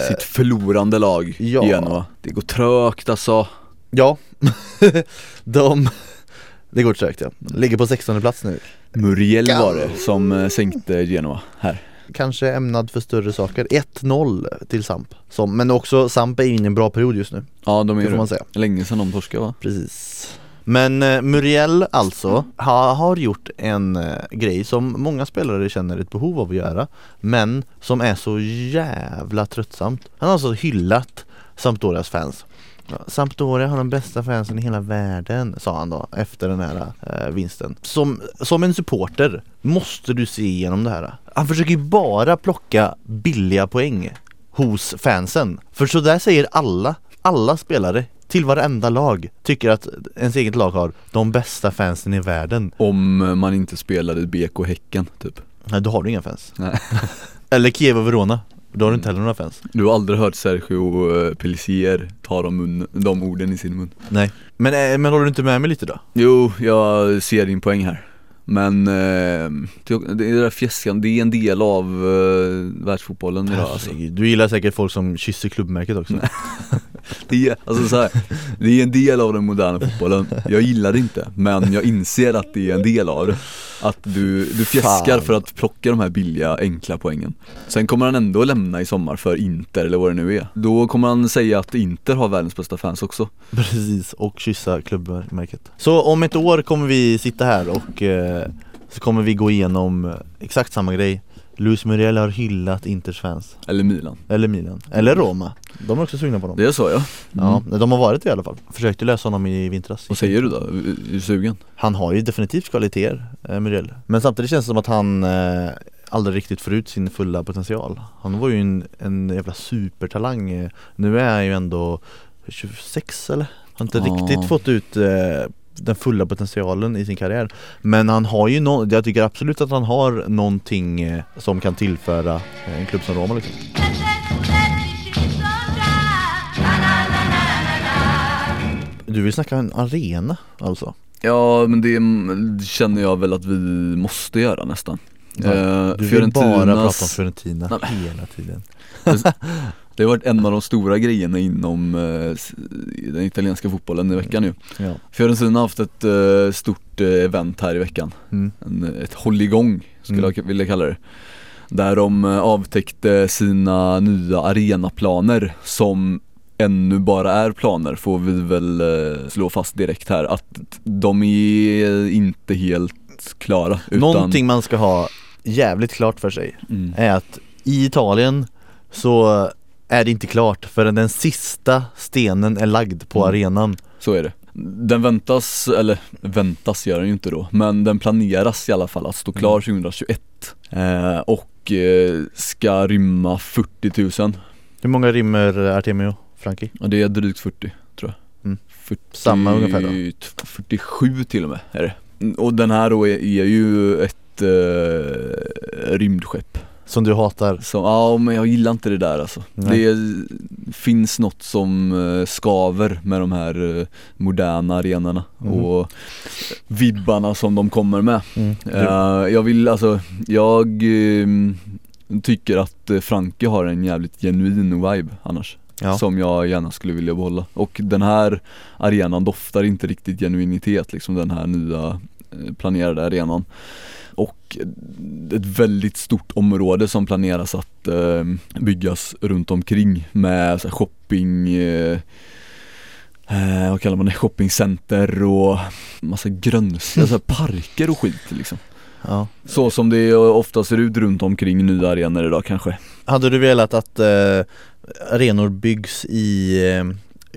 Sitt förlorande lag, Ja. Genoa Det går trögt alltså Ja, de, det går trögt ja. Ligger på 16 plats nu. Muriel var det som sänkte Genoa här Kanske ämnad för större saker. 1-0 till Samp. Som, men också Samp är inne i en bra period just nu. Ja de är Det får man säga. länge sedan de torskade va? Precis. Men eh, Muriel alltså ha, har gjort en eh, grej som många spelare känner ett behov av att göra Men som är så jävla tröttsamt Han har alltså hyllat Sampdorias fans Ja, Sampdoria har de bästa fansen i hela världen sa han då efter den här eh, vinsten. Som, som en supporter måste du se igenom det här. Han försöker ju bara plocka billiga poäng hos fansen. För så där säger alla, alla spelare till varenda lag tycker att ens eget lag har de bästa fansen i världen. Om man inte spelade BK Häcken typ. Nej då har du inga fans. Nej. Eller Kiev och Verona Då har du inte heller några fans. Du har aldrig hört Sergio eh, Pellissier ta de, mun, de orden i sin mun? Nej. Men, eh, men håller du inte med mig lite då? Jo, jag ser din poäng här. Men eh, det där fjäskan, det är en del av eh, världsfotbollen idag alltså. Du gillar säkert folk som kysser klubbmärket också. Det, är, alltså så här, det är en del av den moderna fotbollen, jag gillar det inte men jag inser att det är en del av det Att du, du fjäskar för att plocka de här billiga enkla poängen. Sen kommer han ändå lämna i sommar för Inter eller vad det nu är. Då kommer han säga att Inter har världens bästa fans också. Precis, och kyssa klubbmärket. Så om ett år kommer vi sitta här och eh, så kommer vi gå igenom exakt samma grej Luis Muriel har hyllat Inters fans. Eller Milan. Eller Milan, eller Roma. De är också sugna på dem. Det är så ja. Mm. Ja, de har varit det i alla fall. Försökte läsa honom i vintras. Vad säger du då? Är du sugen? Han har ju definitivt kvaliteter, eh, Muriel. Men samtidigt känns det som att han eh, aldrig riktigt får ut sin fulla potential. Han var ju en, en jävla supertalang. Nu är han ju ändå 26 eller? Har inte ja. riktigt fått ut eh, den fulla potentialen i sin karriär. Men han har ju no jag tycker absolut att han har någonting eh, som kan tillföra eh, en klubb som Roma liksom. Du vill snacka en arena alltså? Ja men det känner jag väl att vi måste göra nästan. Ja, Du vill Fiorentinas... bara prata om Fiorentina hela tiden Det har varit en av de stora grejerna inom eh, den italienska fotbollen i veckan nu ja. Fiorentina har haft ett eh, stort eh, event här i veckan mm. en, Ett hålligång skulle mm. jag vilja kalla det Där de avtäckte sina nya arenaplaner som ännu bara är planer får vi väl slå fast direkt här att de är inte helt klara utan... Någonting man ska ha jävligt klart för sig mm. är att i Italien så är det inte klart förrän den sista stenen är lagd på mm. arenan Så är det Den väntas, eller väntas gör den ju inte då, men den planeras i alla fall att stå mm. klar 2021 eh, Och eh, ska rymma 40 000 Hur många rymmer Artemio, Frankie? Ja det är drygt 40 tror jag mm. 40, Samma ungefär då? 47 till och med är det Och den här då är, är ju ett eh, rymdskepp som du hatar? Som, ja men jag gillar inte det där alltså Nej. Det finns något som eh, skaver med de här eh, moderna arenorna mm. och vibbarna som de kommer med mm. uh, Jag vill alltså, jag uh, tycker att Franke har en jävligt genuin vibe annars Ja. Som jag gärna skulle vilja behålla. Och den här arenan doftar inte riktigt genuinitet liksom den här nya planerade arenan och ett väldigt stort område som planeras att eh, byggas runt omkring med så shopping eh, eh, vad kallar man det, shoppingcenter och massa gröns, alltså parker och skit liksom ja. Så som det ofta ser ut runt omkring nya arenor idag kanske Hade du velat att eh, arenor byggs i eh,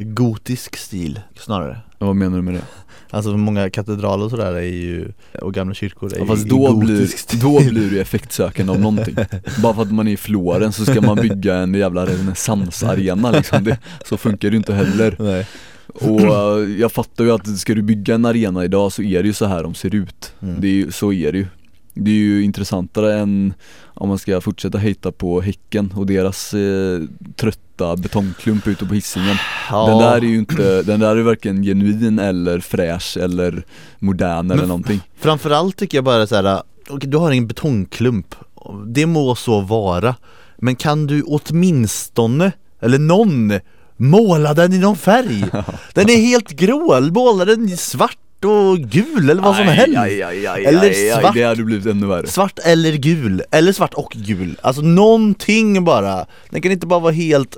gotisk stil snarare? Vad menar du med det? Alltså många katedraler och sådär är ju, och gamla kyrkor är ja, fast då blir, då blir det effektsökande av någonting. Bara för att man är i Florens så ska man bygga en jävla renässansarena liksom, det, så funkar det ju inte heller. Nej. Och uh, jag fattar ju att ska du bygga en arena idag så är det ju så här de ser ut. Mm. det är ju, Så är det ju Det är ju intressantare än om man ska fortsätta hejta på Häcken och deras eh, trötta betongklump ute på hissingen. Ja. Den där är ju inte, den där är varken genuin eller fräsch eller modern Men eller någonting. Framförallt tycker jag bara så här, du har en betongklump, det må så vara. Men kan du åtminstone, eller någon, måla den i någon färg? Den är helt grå, måla den i svart och gul eller vad som helst. aj, aj, aj, Eller svart. Det hade blivit ännu värre. Svart eller gul, eller svart och gul. Alltså någonting bara. Den kan inte bara vara helt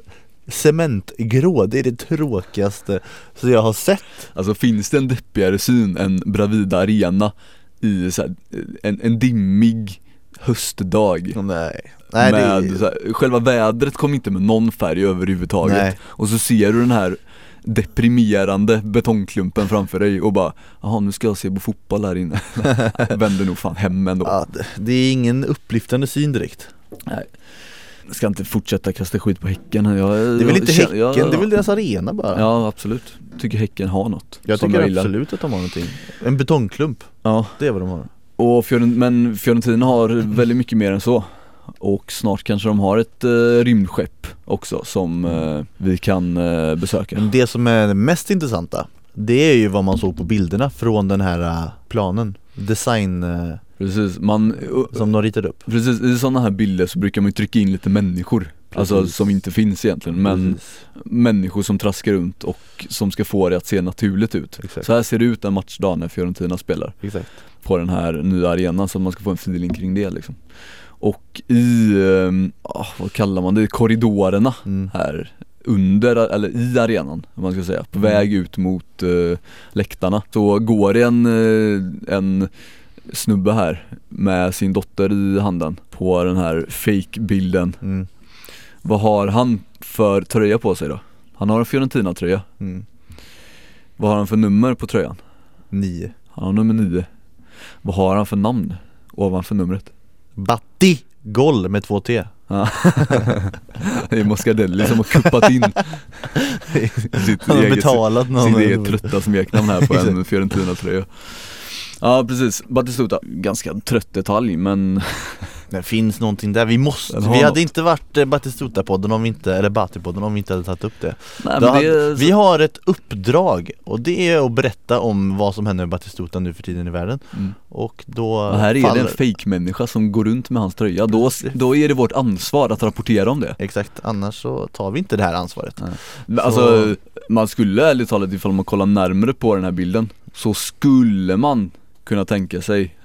cementgrå, det är det tråkigaste som jag har sett. Alltså finns det en deppigare syn än Bravida Arena i så här, en, en dimmig höstdag? Nej, Nej med, det... så här, Själva vädret kom inte med någon färg överhuvudtaget. Nej. Och så ser du den här deprimerande betongklumpen framför dig och bara Jaha nu ska jag se på fotboll här inne. Vänder nog fan hem ändå. Ja, Det är ingen upplyftande syn direkt. Nej. Jag ska inte fortsätta kasta skit på Häcken jag, Det är väl inte Häcken, jag, det är väl deras arena bara? Ja absolut, tycker Häcken har något Jag tycker jag absolut att de har någonting. En betongklump, ja. Det är vad de har. Och Fiorent, Men Fiorentina har väldigt mycket mer än så och snart kanske de har ett eh, rymdskepp också som eh, vi kan eh, besöka. Men det som är det mest intressanta Det är ju vad man såg på bilderna från den här äh, planen Design äh, Precis, man, som de ritade upp precis i sådana här bilder så brukar man ju trycka in lite människor Alltså Precis. som inte finns egentligen men Precis. människor som traskar runt och som ska få det att se naturligt ut Exakt. Så här ser det ut en matchdag när Fiorentina spelar Exakt på den här nya arenan så att man ska få en feeling kring det liksom Och i, ah, vad kallar man det, korridorerna mm. här under, eller i arenan om man ska säga, på Mm. väg ut mot uh, läktarna Så går det en, eh, en snubbe här med sin dotter i handen på den här fake-bilden Mm. Vad har han för tröja på sig då? Han har en Fiorentina-tröja Mm. Vad har han för nummer på tröjan? Nio Han har nummer nio Vad har han för namn ovanför numret? Batti Goll med två T. Ja. det är Moscadelli som har kuppat in sitt Han har eget, betalat någon sitt eget trötta smeknamn här på en Fiorentina-tröja. Ja precis, Batistuta, ganska trött detalj men Det finns någonting där, vi måste, vi något. hade inte varit eh, Batistuta-podden om vi inte, eller Bati-podden om vi inte hade tagit upp det. Nej det hade, Vi har ett uppdrag och det är att berätta om vad som händer med Batistuta nu för tiden i världen. Mm. Och då Och här är det faller en fake-människa som går runt med hans tröja, då, då är det vårt ansvar att rapportera om det. Exakt, annars så tar vi inte det här ansvaret. Men Alltså, man skulle ärligt talat ifall man kollar närmare på den här bilden Så skulle man kunna tänka sig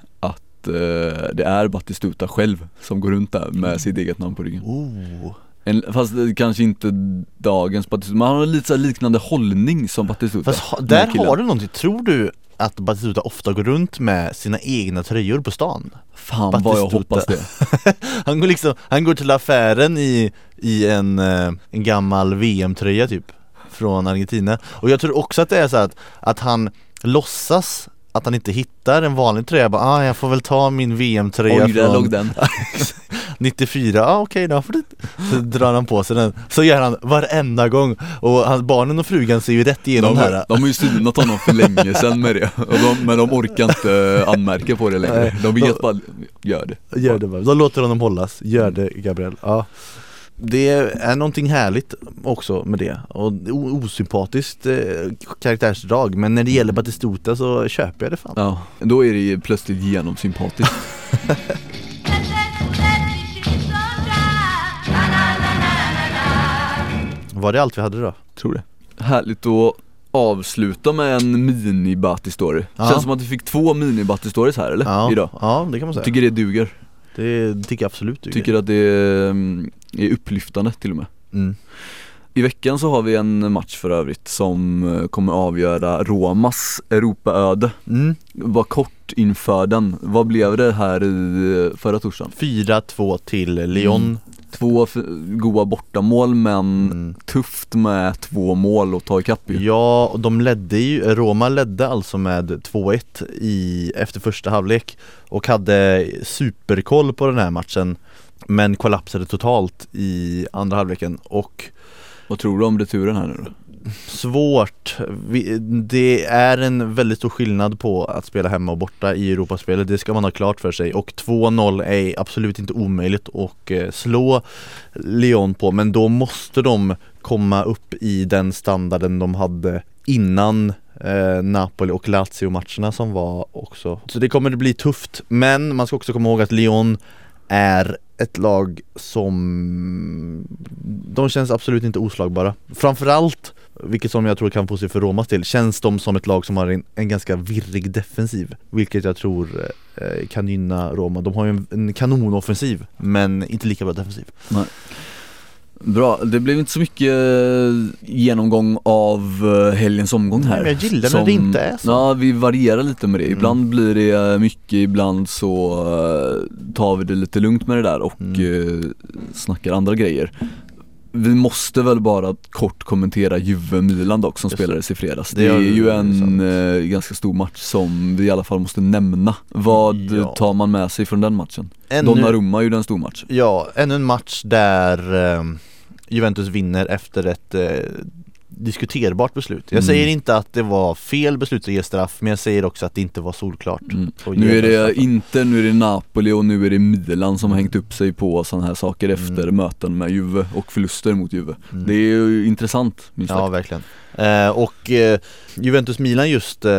att eh, det är Batistuta själv som går runt där med sitt eget namn på ryggen. Oh, en, Fast kanske inte dagens Batistuta, man har lite så liknande hållning som Batistuta fast ha, där har du någonting, tror du att Batistuta ofta går runt med sina egna tröjor på stan? Fan vad jag Batistuta. hoppas det. Han går liksom, han går till affären i, i en, eh, en gammal VM-tröja typ Från Argentina. Och jag tror också att det är så att, att han låtsas att han inte hittar en vanlig tröja, bara, ah, jag får väl ta min VM-tröja Oj där från låg den. 94, ja ah, okej då får du Så drar han på sig den, så gör han varenda gång. Och hans, barnen och frugan ser ju rätt igenom de, det här. de har ju synat honom för länge sedan med det, de, men de orkar inte anmärka på det längre. De vet bara, gör det. Gör det bara, de låter honom hållas, gör det Gabriel. Ja. Det är någonting härligt också med det. Och osympatiskt eh, karaktärsdrag. Men när det gäller Batistuta så köper jag det fan. Ja, då är det ju plötsligt genomsympatiskt. Var det allt vi hade då? Tror det. Härligt att avsluta med en mini story Ja. Känns som att vi fick två mini stories här eller? Ja, Idag. Ja det kan man säga. Tycker det duger, Det tycker jag absolut du tycker att det är, upplyftande till och med mm. I veckan så har vi en match för övrigt som eh, kommer avgöra Romas Europaöde Mm. Var kort inför den, vad blev det här i eh, förra torsdagen? 4-2 till Lyon Mm. Två goa bortamål men mm. tufft med två mål att ta ikapp ju Ja, och de ledde ju, Roma ledde alltså med 2-1 i, efter första halvlek och hade superkoll på den här matchen men kollapsade totalt i andra halvleken och Vad tror du om returen här nu då? svårt, Vi- det är en väldigt stor skillnad på att spela hemma och borta i Europaspelet, det ska man ha klart för sig och 2-0 är absolut inte omöjligt att eh, slå Lyon på men då måste de komma upp i den standarden de hade innan eh, Napoli och Lazio-matcherna som var också. Så det kommer att bli tufft men man ska också komma ihåg att Lyon är ett lag som de känns absolut inte oslagbara. Framförallt, vilket som jag tror kan få sig för Romas del, känns de som ett lag som har en, en ganska virrig defensiv. Vilket jag tror eh, kan gynna Roma. De har ju en, en kanonoffensiv men inte lika bra defensiv. Bra, det blev inte så mycket eh, genomgång av eh, helgens omgång här men jag gillar när det inte är så. Ja, vi varierar lite med det. Mm. Ibland blir det eh, mycket, ibland så tar vi det lite lugnt med det där och Mm. snackar andra grejer Vi måste väl bara kort kommentera Juve-Milan dock som Just spelades i fredags Det Det, är ju en sant. eh, ganska stor match som vi i alla fall måste nämna Vad Ja. tar man med sig från den matchen? Ännu, Donnarumma gjorde en stor match ja, ännu en match där eh, Juventus vinner efter ett eh, diskuterbart beslut. Jag Mm. säger inte att det var fel beslut att ge straff, men jag säger också att det inte var solklart. Mm. Nu är det straffen. inte, nu är det Napoli och nu är det Milan som har hängt upp sig på sådana här saker efter Mm. möten med Juve och förluster mot Juve. Mm. Det är ju intressant minst Ja sagt. verkligen. Eh, och eh, Juventus-Milan just, eh,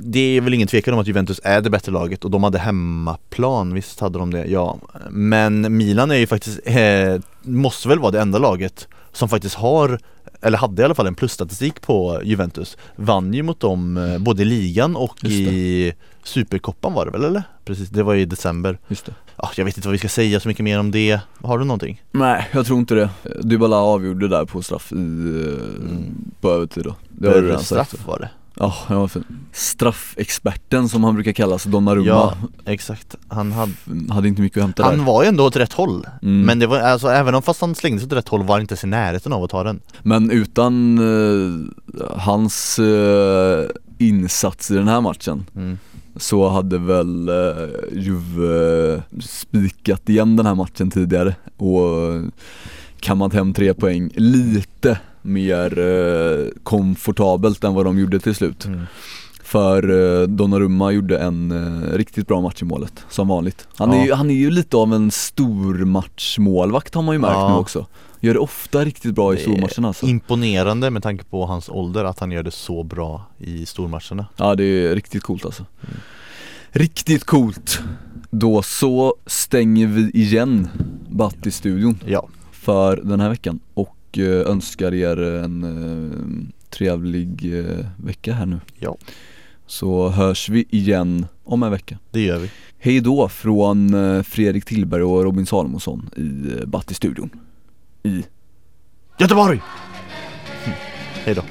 det är väl ingen tvekan om att Juventus är det bättre laget och de hade hemmaplan, visst hade de det? Ja. Men Milan är ju faktiskt, eh, måste väl vara det enda laget som faktiskt har eller hade i alla fall en plusstatistik på Juventus Vann ju mot dem eh, både i ligan och det. i Superkoppan var det väl eller? Precis, det var i december Just det. ja, Jag vet inte vad vi ska säga så mycket mer om det Har du någonting? Nej, jag tror inte det. Dybala avgjorde där på straff i, eh, på övertid då. Det redan sagt. straff var det Ja, ja, för straffexperten som han brukar kallas, Donnarumma, Ja, exakt Han hade hade inte mycket att hämta Han där. var ju ändå åt rätt håll Mm. Men det var alltså även om fast han slängde sig åt rätt håll var han inte ens i närheten av att ta den Men utan eh, hans eh, insats i den här matchen mm. så hade väl eh, Juve spikat igen den här matchen tidigare och eh, kammat hem tre poäng lite mer eh, komfortabelt än vad de gjorde till slut. Mm. För eh, Donnarumma gjorde en eh, riktigt bra match i målet, som vanligt. Han, är Ja. ju, han är ju lite av en stormatchmålvakt har man ju märkt Ja. nu också. Gör det ofta riktigt bra i är stormatcherna alltså. Imponerande med tanke på hans ålder att han gör det så bra i stormatcherna Ja det är riktigt coolt alltså. Riktigt coolt. Då så stänger vi igen Batti-studion Ja, för den här veckan och eh, önskar er en eh, trevlig eh, vecka här nu. ja Så hörs vi igen om en vecka. det gör vi Hej då från Fredrik Tillberg och Robin Salomonsson i Batti-studion. I Göteborg! Hej då